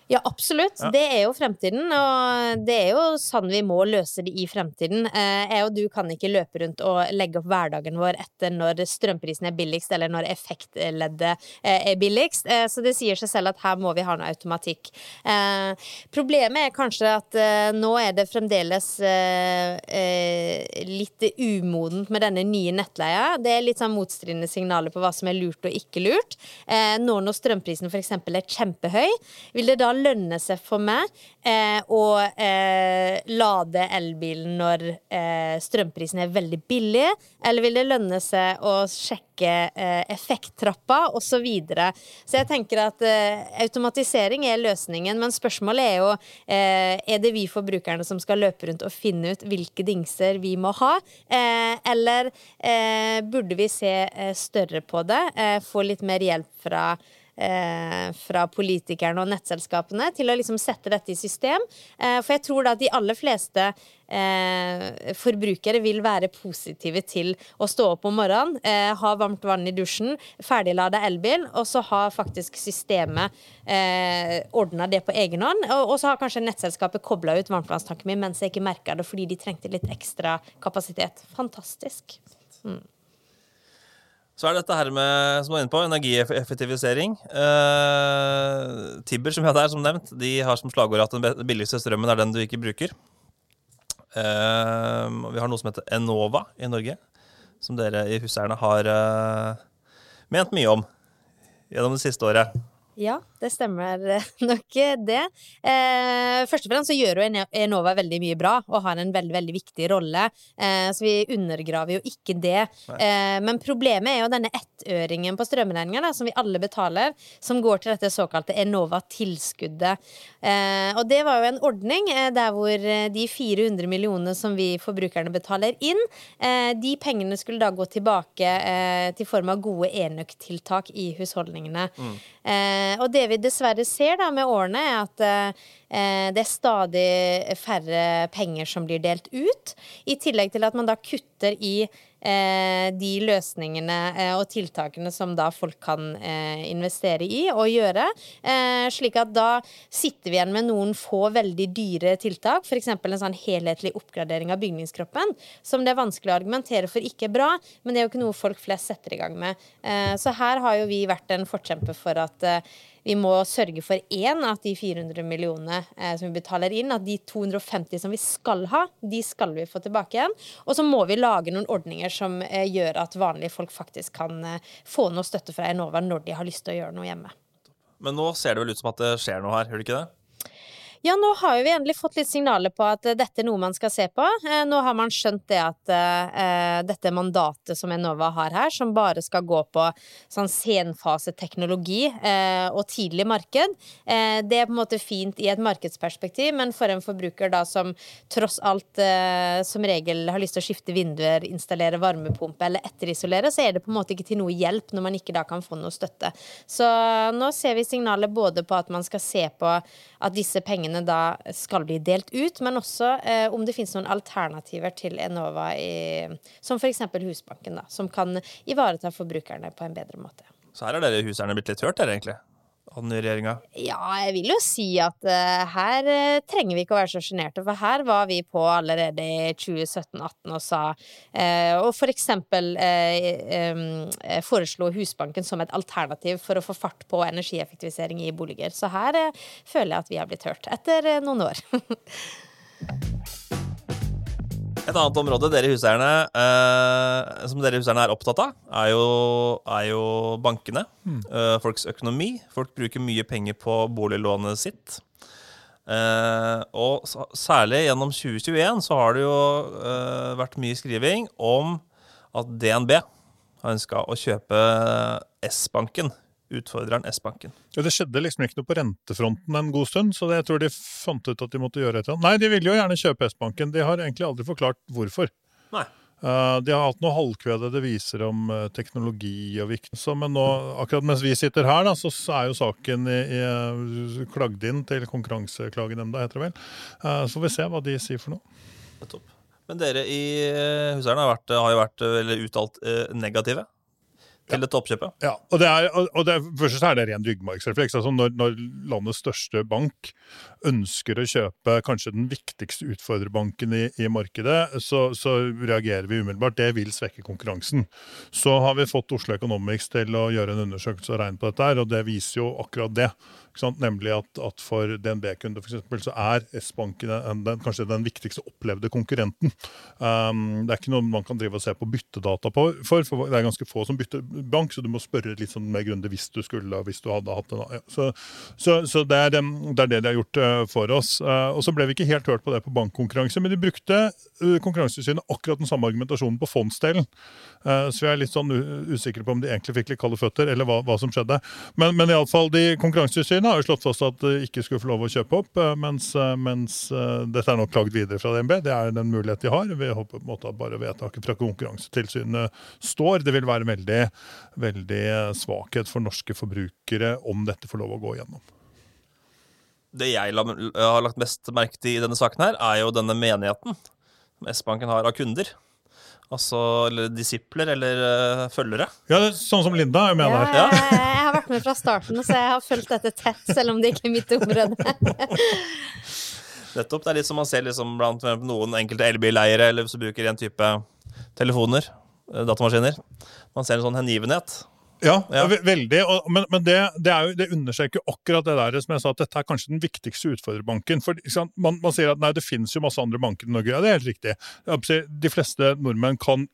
Ja, absolutt. Ja. Det er jo fremtiden, og det er jo sånn vi må løse det i fremtiden. Eh, jeg og du kan ikke løpe rundt og legge opp hverdagen vår etter når strømprisen er billigst, eller når effektleddet eh, er billigst, eh, så det sier seg selv at her må vi ha noe automatikk. Problemet er kanskje at nå er det fremdeles litt umodent med denne nye nettleia. Det er litt sånn motstridende signaler på hva som er lurt og ikke lurt. Nå når strømprisen f.eks. er kjempehøy, vil det da lønne seg for meg eh, å eh, lade elbilen når eh, strømprisen er veldig billig, eller vil det lønne seg å sjekke eh, effekttrappa osv.? Så, videre. så jeg tenker at eh, automatisering er løsningen, men spørsmålet er jo eh, er det vi forbrukerne som skal løpe rundt og finne ut hvilke dingser vi må ha, eller burde vi se større på det, få litt mer hjelp fra eh, fra politikerne og nettselskapene til å liksom sette dette i system. Eh, for jeg tror da at de aller fleste eh, forbrukere vil være positive til å stå opp om morgenen, ha varmt vann i dusjen, ferdiglada elbil, og så har faktisk systemet eh, ordna det på egen hånd. Og, og, så har kanskje nettselskapet kobla ut varmtvannstanken min mens jeg ikke merka det fordi de trengte litt ekstra kapasitet. Fantastisk. Mm. Så er dette her med som du er inne på, energieffektivisering. Eh, Tibber, som vi hadde her, som nevnt, de har som slagord at den billigste strømmen er den du ikke bruker. Eh, vi har noe som heter Enova i Norge, som dere i Huseierne har eh, ment mye om gjennom det siste året. Ja, det stemmer nok det. Eh, først og fremst så gjør jo Enova veldig mye bra og har en veldig veldig viktig rolle, eh, så vi undergraver jo ikke det. Eh, men problemet er jo denne ettøringen på strømregninga som vi alle betaler, som går til dette såkalte Enova-tilskuddet. Eh, og det var jo en ordning eh, der hvor eh, de 400 millionene som vi forbrukerne betaler inn, de pengene skulle da gå tilbake til form av gode enøktiltak i husholdningene. Mm. Eh, og det vi dessverre ser da med årene, er at eh, det er stadig færre penger som blir delt ut. I tillegg til at man da kutter i de løsningene eh, og tiltakene som da folk kan eh, investere i og gjøre. Eh, slik at da sitter vi igjen med noen få veldig dyre tiltak, f.eks. en sånn helhetlig oppgradering av bygningskroppen, som det er vanskelig å argumentere for ikke er bra, men det er jo ikke noe folk flest setter i gang med. Eh, så her har jo vi vært en forkjemper for at eh, vi må sørge for én av de 400 millionene eh, som vi betaler inn, at de 250 som vi skal ha, de skal vi få tilbake igjen. Og så må vi lage noen ordninger som eh, gjør at vanlige folk faktisk kan eh, få noe støtte fra Enova når de har lyst til å gjøre noe hjemme. Men nå ser det vel ut som at det skjer noe her, gjør det ikke det? Ja, nå har vi endelig fått litt signaler på at eh, dette er noe man skal se på. Eh, nå har man skjønt det at eh, dette mandatet som Enova har her, som bare skal gå på sånn senfaseteknologi og tidlig marked, det er på en måte fint i et markedsperspektiv, men for en forbruker da som tross alt som regel har lyst til å skifte vinduer, installere varmepumpe eller etterisolere, så er det på en måte ikke til noe hjelp når man ikke da kan få noe støtte. Så nå ser vi signaler både på at man skal se på at disse pengene da skal bli delt ut, men også eh, om det finnes noen alternativer til Enova, i, som f.eks. Husbanken, da, som kan ivareta forbrukerne på en bedre måte. Så her er dere huseierne blitt litt hørt, dere, egentlig? Av den nye regjeringa? Ja, jeg vil jo si at uh, her uh, trenger vi ikke å være så sjenerte, for her var vi på allerede i 2017-2018 og sa uh, Og for eksempel um, foreslo Husbanken som et alternativ for å få fart på energieffektivisering i boliger. Så her føler jeg at vi har blitt hørt, etter noen år. Et annet område dere huseierne, eh, som dere huseierne er opptatt av, er jo, er jo bankene. Mm. Eh, folks økonomi. Folk bruker mye penger på boliglånet sitt. Eh, og særlig gjennom 2021 så har det jo eh, vært mye skriving om at DNB har ønska å kjøpe S-banken utfordreren S-banken. Ja, Det skjedde liksom ikke noe på rentefronten en god stund, så det, jeg tror de fant ut at de måtte gjøre et eller annet. Nei, de ville jo gjerne kjøpe S-banken. De har egentlig aldri forklart hvorfor. Nei. Uh, de har hatt noe halvkvedede viser om uh, teknologi og viktig, men nå, akkurat mens vi sitter her, da, så, er jo saken i, i, uh, klagd inn til Konkurranseklagenemnda, heter det vel. Uh, så får vi se hva de sier for noe. Men dere i Huseierne har, har, jo vært uttalt negative til dette oppkjøpet. Ja, og det er, og det, Først er det ren ryggmargsrefleks. Altså når, når, landets største bank ønsker å kjøpe kanskje den viktigste utfordrerbanken i, i markedet, så, så, reagerer vi umiddelbart. Det vil svekke konkurransen. Så har vi fått Oslo Economics til å gjøre en undersøkelse og regne på dette, og det viser jo akkurat det. Nemlig at, at, for DNB-kunder så er S-banken kanskje den viktigste opplevde konkurrenten. Um, det er ikke noe man kan drive og se på byttedata på, for, for det er ganske få som bytter bank, så du må spørre litt sånn mer grundig hvis du skulle hvis du hadde hatt en ja. Så, så, så det, er, det, er, det de har gjort uh, for oss. Uh, og så ble vi ikke helt hørt på det på bankkonkurranse, men de brukte uh, Konkurransetilsynet akkurat den samme argumentasjonen på fondsdelen. så vi er litt sånn usikre på om de egentlig fikk litt kalde føtter, eller hva, hva som skjedde. Men, men iallfall, Konkurransetilsynet Finanstilsynet har jo slått fast at de ikke skulle få lov å kjøpe opp, eh, mens, eh, mens eh, dette er nå klagd videre fra DNB. Det er den mulighet de har. Vi håper på en måte at bare vedtaket fra Konkurransetilsynet står. Det vil være veldig, veldig svakhet for norske forbrukere om dette får lov å gå igjennom. Det jeg har lagt mest merke til i denne saken, her, er jo denne menigheten S-banken har av kunder. Altså eller disipler eller uh, følgere. Ja, Sånn som Linda er med ja, der. Ja. Jeg har vært med fra starten, så jeg har fulgt dette tett, selv om det ikke er mitt område. Nettopp. Det er litt som man ser liksom blant noen enkelte elbileiere eller som bruker en type telefoner, eh, datamaskiner. Man ser en sånn hengivenhet. Ja, ja. veldig. Og, men, men det, det, jo, det, understreker akkurat det der som jeg sa, at dette er kanskje den viktigste utfordrerbanken. For man, man, sier at nei, det finnes jo masse andre banker i Norge. Ja, det er helt riktig. De fleste nordmenn kan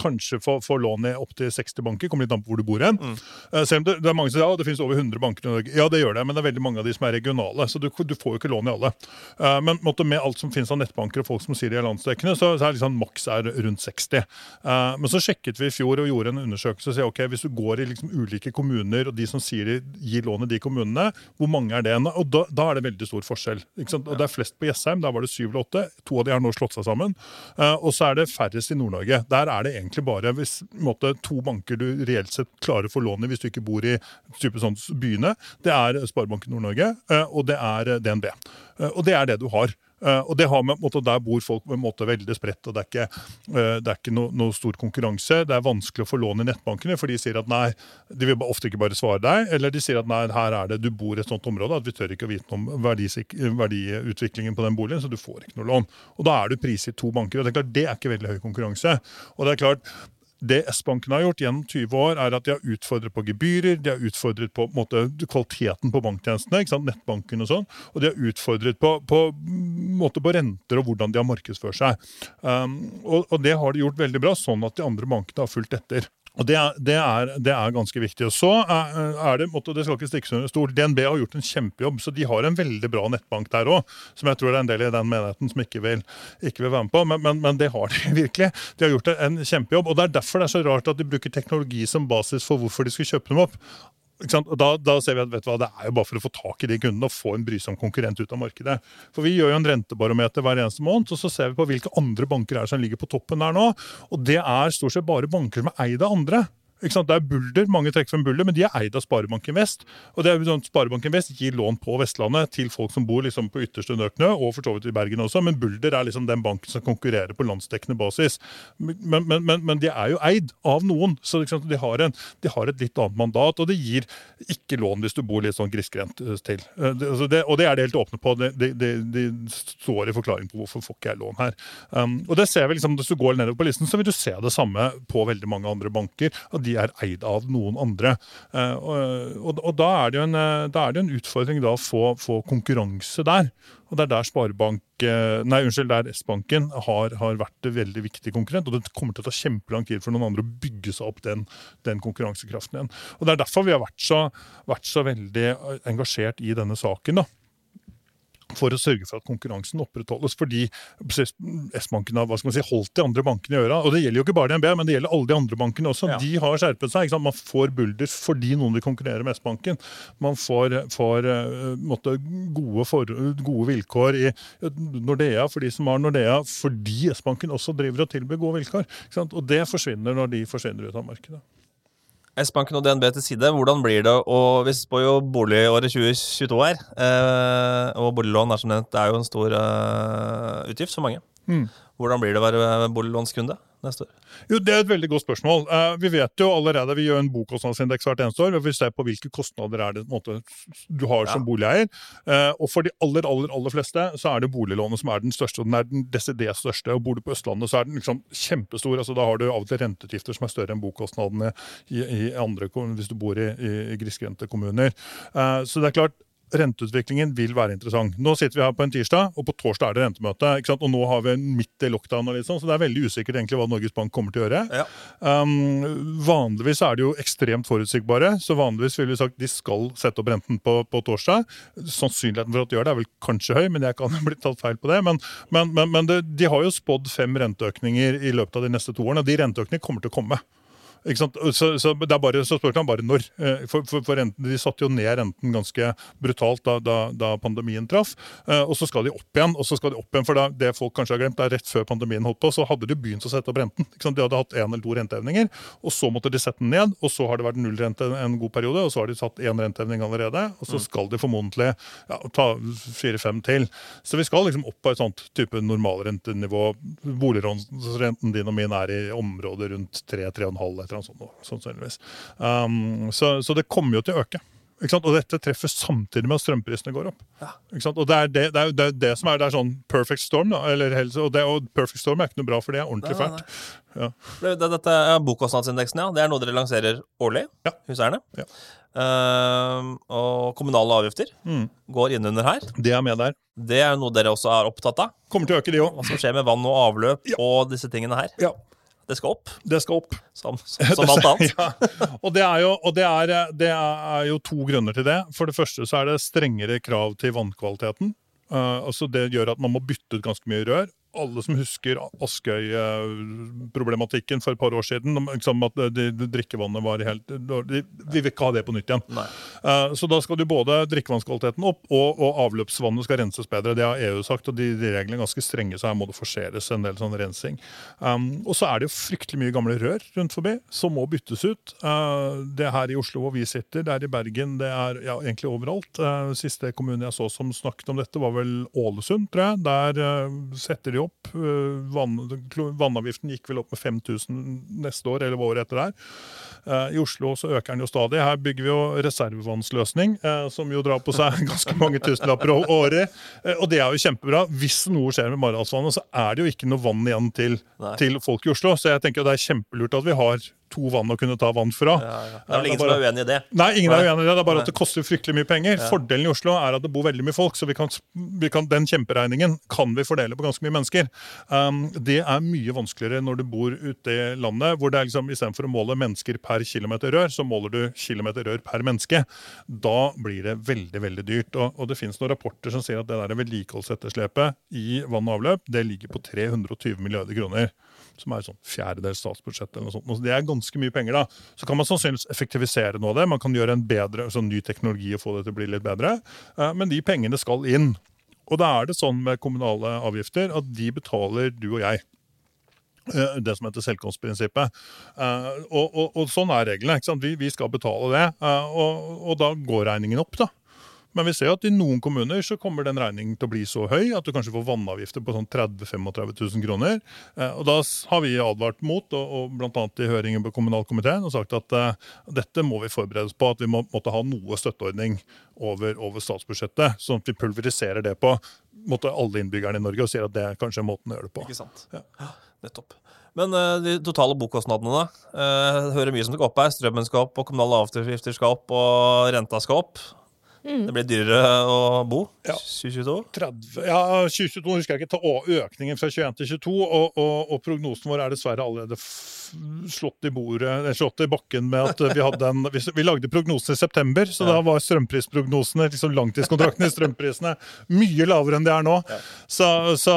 kanskje få, få lån i opptil 60 banker. Kommer litt an på hvor du bor hen. Mm. Uh, selv om det, det, er mange som sier ja, det finnes over 100 banker i Norge. Ja, det gjør det, men det er veldig mange av de som er regionale. Så du, du får jo ikke lån i alle. Uh, men måtte, med alt som finnes av nettbanker og folk som sier de er landsdekkende, så, så er liksom maks er rundt 60. Uh, eh, men så sjekket vi i fjor og gjorde en undersøkelse og sier ok, hvis du går i liksom ulike kommuner, og de som sier de gir lån i de kommunene, hvor mange er det? Og da, da er det veldig stor forskjell. Og det er flest på Jessheim, der var det syv eller åtte. To av de har nå slått seg sammen. og så er det færrest i Nord-Norge. Der er er det egentlig bare hvis, måte, to banker du reelt sett klarer å få lån i hvis du ikke bor i type sånn byene. Det er Sparebanken Nord-Norge, eh, og det er eh, DNB. Eh, og det er det du har. Uh, og det har med, måte, Der bor folk på en måte veldig spredt, og det er ikke, uh, det er ikke noe, noe stor konkurranse. Det er vanskelig å få lån i nettbankene, for de sier at nei, de vil ofte ikke bare svare deg. Eller de sier at nei, her er det, du bor i et sånt område at vi tør ikke å vite om verdiutviklingen på den boligen, så du får ikke noe lån. Og Da er du prisgitt to banker. og Det er klart, det er ikke veldig høy konkurranse. Og det er klart, det S-banken har gjort gjennom 20 år, er at de har utfordret på gebyrer, de har utfordret på, måte, kvaliteten på banktjenestene, nettbanken og sånn, og de har utfordret på, på, måte, på, renter og hvordan de har markedsført seg. Um, og, og, det har de gjort veldig bra, sånn at de andre bankene har fulgt etter. Og det er, det, er, det er, ganske viktig. Og så er det, og det skal ikke stikkes under stol, DNB har gjort en kjempejobb, så de har en veldig bra nettbank der òg. Som jeg tror det er en del i den menigheten som ikke vil, ikke vil være med på. Men, men, men, det har de virkelig. De har gjort en kjempejobb. Og det er derfor det er så rart at de bruker teknologi som basis for hvorfor de skal kjøpe dem opp. Da, da, ser vi at hva, Det er jo bare for å få tak i de kundene og få en brysom konkurrent ut av markedet. For Vi gjør jo en rentebarometer hver eneste måned, og så ser vi på hvilke andre banker er som ligger på toppen der nå. Og Det er stort sett bare banker som er eid av andre. Det er Bulder, Mange trekker frem Bulder, men de er eid av Sparebanken Vest. og det er sånn, Sparebanken Vest gir lån på Vestlandet til folk som bor liksom på ytterste Nøknø, og for så vidt i Bergen også, men Bulder er liksom den banken som konkurrerer på landsdekkende basis. Men, men, men, men de er jo eid av noen, så liksom, de, har en, de, har et litt annet mandat. Og det gir ikke lån hvis du bor litt sånn grisgrendt eh, til. Eh, det, altså det, og det er de helt åpne på. De, de, står i forklaring på hvorfor får ikke jeg lån her. Um, og det ser vi liksom, Hvis du går nedover på listen, så vil du se det samme på veldig mange andre banker. og de de er eid av noen andre. Eh, og, og, og da, er en, jo da, er det en, utfordring da å få, få, konkurranse der. Og det er der Sparebank, eh, nei, unnskyld, der S-banken har, har, vært en veldig viktig konkurrent. Og det kommer til å ta kjempelang tid for noen andre å bygge seg opp den, den konkurransekraften igjen. Og Det er derfor vi har vært så, vært så veldig engasjert i denne saken. da for å sørge for at konkurransen opprettholdes. Fordi S-banken har hva skal man si, holdt de andre bankene i øra. Og det gjelder jo ikke bare DNB, men det gjelder alle de andre bankene også. Ja. De har skjerpet seg. Man får bulder fordi noen vil konkurrere med S-banken. Man får, får uh, måtte, gode, for, gode, vilkår i Nordea for de som har Nordea, fordi S-banken også driver og tilbyr gode vilkår. Og det forsvinner når de forsvinner ut av markedet. S-banken og DNB til side, hvordan blir det og Vi spår jo boligåret 2022 her. Eh, og boliglån er som nevnt, det er jo en stor eh, utgift for mange. Mm. Hvordan blir det å være boliglånskunde? neste år? Jo, Det er et veldig godt spørsmål. Uh, vi vet jo allerede, vi gjør en bokostnadsindeks hvert eneste år. Vi ser på hvilke kostnader er det måte, du har som boligeier. Uh, og For de aller aller, aller fleste så er det boliglånet som er den største. og Den er den desidert største. og Bor du på Østlandet, så er den liksom kjempestor. altså Da har du av og til renteutgifter som er større enn bokostnadene i, i andre, hvis du bor i, i, i grisgrendte kommuner. Uh, så det er klart, renteutviklingen vil være interessant. Nå sitter vi her på en tirsdag, og på torsdag er det rentemøte. ikke sant? Og nå har vi midt i lockdown, liksom, så det er veldig usikkert egentlig hva Norges Bank kommer til å gjøre. Ja. Um, vanligvis er de jo ekstremt forutsigbare, så vanligvis ville vi sagt de skal sette opp renten på, på, torsdag. Sannsynligheten for at de gjør det er vel kanskje høy, men jeg kan ha blitt tatt feil på det. Men, men, men, men det, de har jo spådd fem renteøkninger i løpet av de neste to årene, og de renteøkningene kommer til å komme. Så, så, det er bare, så spurte han bare når. Eh, for, for, for renten, De satte jo ned renten ganske brutalt da, da, da, pandemien traff. Eh, og så skal de opp igjen. og så skal de opp igjen, For det folk kanskje har glemt, det er rett før pandemien holdt på, så hadde de begynt å sette opp renten. De hadde hatt én eller to renteevninger, og så måtte de sette den ned. og Så har det vært nullrente en god periode, og så har de satt én renteevning allerede. Og så mm. skal de formodentlig ja, ta fire-fem til. Så vi skal liksom opp på et sånt type normalrentenivå. Boligrenten din og min er i området rundt 3-3,5 eller annet sånt. sannsynligvis. Um, så, så, det kommer jo til å øke. Og dette treffer samtidig med at strømprisene går opp. Ja. Og det er det, det, er, det, er det, som er, er sånn perfect storm. Da, eller helse, og, og, perfect storm er ikke noe bra, for det er ordentlig fælt. Ja. Dette er Bokostnadsindeksen, ja. Det er noe dere lanserer årlig? Ja. Huseierne? Ja. Uh, og kommunale avgifter mm. går innunder her. Det er med der. Det er noe dere også er opptatt av? Kommer til å øke, de òg. Hva som skjer med vann og avløp og disse tingene her? Ja. Det skal opp. Det skal opp. Som, som alt annet. ja. Og, det er, jo, og det, er, det er, jo, to grunner til det. For det første så er det strengere krav til vannkvaliteten. Uh, altså Det gjør at man må bytte ut ganske mye rør alle som husker Askøy-problematikken for et par år siden. Liksom at de, de, drikkevannet var helt de, Vi vil ikke ha det på nytt igjen. Uh, så da skal du både drikkevannskvaliteten opp, og, og, avløpsvannet skal renses bedre. Det har EU sagt, og de, de reglene er ganske strenge, så her må det forseres en del sånn rensing. Um, og så er det jo fryktelig mye gamle rør rundt forbi som må byttes ut. Uh, det er her i Oslo hvor vi sitter, det er i Bergen, det er ja, egentlig overalt. Uh, siste kommune jeg så som snakket om dette, var vel Ålesund, tror jeg. Der setter de opp. Eh, vann, vannavgiften gikk vel opp med 5000 neste år, eller året etter der. Eh, I Oslo så øker den jo stadig. Her bygger vi jo reservevannsløsning, eh, som jo drar på seg ganske mange tusenlapper året. Og det er jo kjempebra. Hvis noe skjer med Maridalsvannet, så er det jo ikke noe vann igjen til, til, folk i Oslo. Så jeg tenker det er kjempelurt at vi har to vann å kunne ta vann fra. Ja, ja. Det er vel ingen er ingen som er uenig i det. Nei, ingen er uenig i det. Det er bare Nei. at det koster fryktelig mye penger. Fordelen i Oslo er at det bor veldig mye folk, så vi kan, vi kan, den kjemperegningen kan vi fordele på ganske mye mennesker. Um, det er mye vanskeligere når du bor ute i landet, hvor det er liksom, istedenfor å måle mennesker per kilometer rør, så måler du kilometer rør per menneske. Da blir det veldig veldig dyrt. Og, og det finnes noen rapporter som sier at det der vedlikeholdsetterslepet i vann og avløp det ligger på 320 milliarder kroner. Som er sånn fjerdedels statsbudsjett. eller noe sånt. Så det er ganske mye penger. da. Så kan man sannsynligvis effektivisere noe av det. Man kan gjøre en bedre, sånn ny teknologi og få det til å bli litt bedre. Eh, Men de pengene skal inn. Og da er det sånn med kommunale avgifter at de betaler du og jeg. Eh, Det som heter selvkomstprinsippet. Eh, Og, og, og sånn er reglene. Vi, vi skal betale det. Og, og da går regningen opp, da. Men vi ser at i noen kommuner så kommer den regningen til å bli så høy at du kanskje får vannavgifter på sånn 30 000-35 000 kroner. Eh, Og da har vi advart mot, og, og bl.a. i høringen på kommunalkomiteen, og sagt at uh, dette må vi forberede oss på. At vi må, måtte ha noe støtteordning over, over statsbudsjettet. Sånn at vi pulveriserer det på måtte alle innbyggerne i Norge og sier at det er kanskje måten å gjøre det på. Ikke sant? Ja. Nettopp. Men uh, de totale bokostnadene, da? Uh, hører mye som skal opp her. Strømmen skal opp, og kommunale avgifter skal opp, og renta skal opp. Det blir dyrere å bo. Ja. 2022. 30, ja, 2022 husker jeg ikke, økningen fra 21 til 22, og, og, og prognosen vår er dessverre allerede slått i bordet, slått i bakken med at vi hadde en Vi, vi lagde prognosen i september, så da var strømprisprognosene, liksom langtidskontraktene i strømprisene, mye lavere enn de er nå. Så, så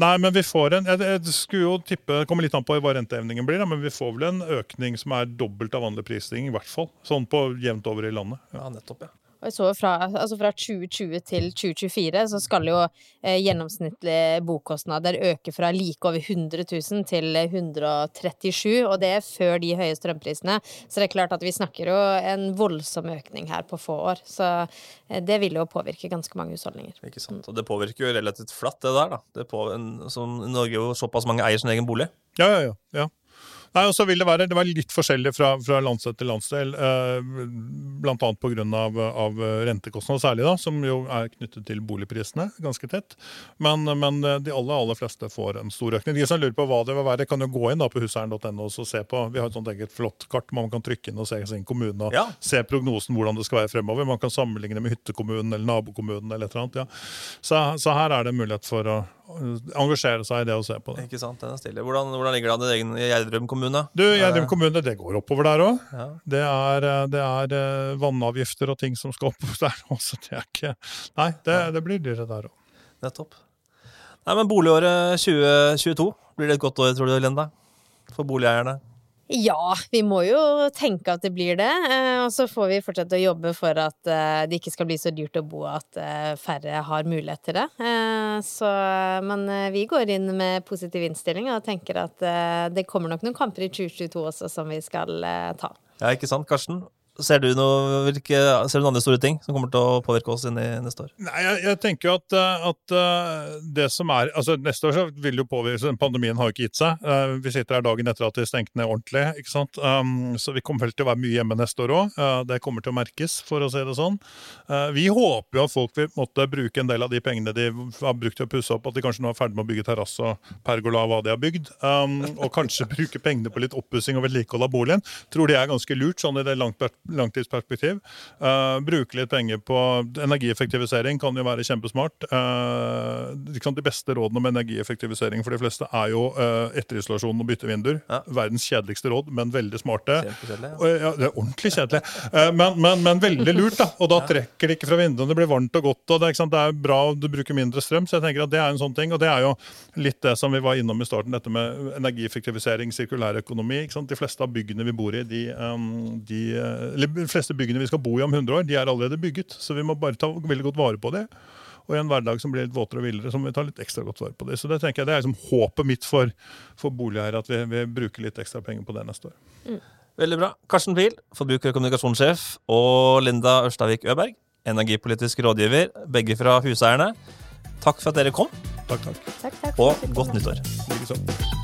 Nei, men vi får en Jeg, jeg skulle jo tippe Det kommer litt an på hva renteevningen blir, da, men vi får vel en økning som er dobbelt av vanlig prisstigning, i hvert fall. Sånn på jevnt over i landet. Ja. Ja, nettopp, ja. Og jeg så fra, altså fra 2020 til 2024 så skal jo eh, gjennomsnittlige bokostnader øke fra like over 100 000 til 137 og det er før de høye strømprisene. Så det er klart at vi snakker jo en voldsom økning her på få år. Så eh, det vil jo påvirke ganske mange husholdninger. Ikke sant? Og det påvirker jo relativt flatt, det der. da. Det på, en, som i Norge jo såpass mange eier sin egen bolig. Ja, ja, ja. ja. Nei, og så vil Det være det var litt forskjellig fra, fra landsdel til landsdel, eh, bl.a. pga. Av, av rentekostnader, særlig, da, som jo er knyttet til boligprisene ganske tett. Men, men de aller aller fleste får en stor økning. De som lurer på hva det vil være, kan jo gå inn da på huseieren.no og se på. Vi har et sånt eget flott kart man kan trykke inn og se sin kommune og Ja. se prognosen hvordan det skal være fremover. Man kan sammenligne med hyttekommunen eller nabokommunen eller et eller annet. Ja. Så, så her er det mulighet for å engasjere seg i det og se på det. Ikke sant? Den er stille. Hvordan, hvordan ligger det an i egen Gjerdrum kommune? Du, Gjerdrum kommune, det går oppover der òg. Ja. Det eh, det er eh, vannavgifter og ting som skal opp der òg, så det er ikke Nei, det, det blir dyrere der òg. Nettopp. Nei, men Boligåret 2022, blir det et godt år, tror du, Linda? For boligeierne? Ja, vi må jo tenke at det blir det. eh, Og så får vi fortsette å jobbe for at eh, det ikke skal bli så dyrt å bo at eh, færre har mulighet til det. Så, men vi går inn med positiv innstilling og tenker at det kommer nok noen kamper i 2022 også som vi skal ta. Ja, ikke sant, Karsten? Ser du, noe, hvilke, ser du noen andre store ting som kommer til å påvirke oss inn i neste år? Nei, jeg, jeg tenker jo at, eh, at eh, det som er altså Neste år så vil jo påvirke Pandemien har jo ikke gitt seg. Eh, Vi sitter her dagen etter at de stengte ned ordentlig. ikke sant? Um, Så vi kommer vel til å være mye hjemme neste år òg. Det kommer til å merkes, for å si det sånn. Vi håper jo at folk vil måtte bruke en del av de pengene de har brukt til å pusse opp, at de kanskje nå er ferdig med å bygge terrasse og pergola av hva de har bygd. Um, Og kanskje bruke pengene på litt oppussing og vedlikehold av boligen. Tror det er ganske lurt sånn i det langt, langtidsperspektiv. Uh, bruke litt penger på energieffektivisering kan jo være kjempesmart. Liksom de beste rådene om energieffektivisering for de fleste er jo uh, etterisolasjon og bytte vinduer. Ja. Verdens kjedeligste råd, men veldig smarte. Kjempekjedelig, ja. Ja, det er ordentlig kjedelig, men, men, men veldig lurt. da, Og da trekker det ikke fra vinduene, det blir varmt og godt. og Det er, det er bra, om du bruker mindre strøm. så jeg tenker at Det er en sånn ting, og det er jo litt det som vi var innom i starten, dette med energieffektivisering, sirkulær økonomi. De fleste av byggene vi bor i, de, um, de, de fleste byggene vi skal bo i om 100 år, de er allerede bygget. Så vi må bare ta veldig godt vare på det. Og i en hverdag som blir litt våtere og villere, så må vi ta litt ekstra godt vare på det. Så det tenker jeg, det er liksom håpet mitt for, for boligeiere, at vi, vi bruker litt ekstra penger på det neste år. Veldig bra. Karsten Pil, forbruker- og kommunikasjonssjef, og Linda Ørstavik Øberg, energipolitisk rådgiver, begge fra Huseierne. Takk for at dere kom, Takk, takk. Takk, takk. og godt nyttår. Likeså.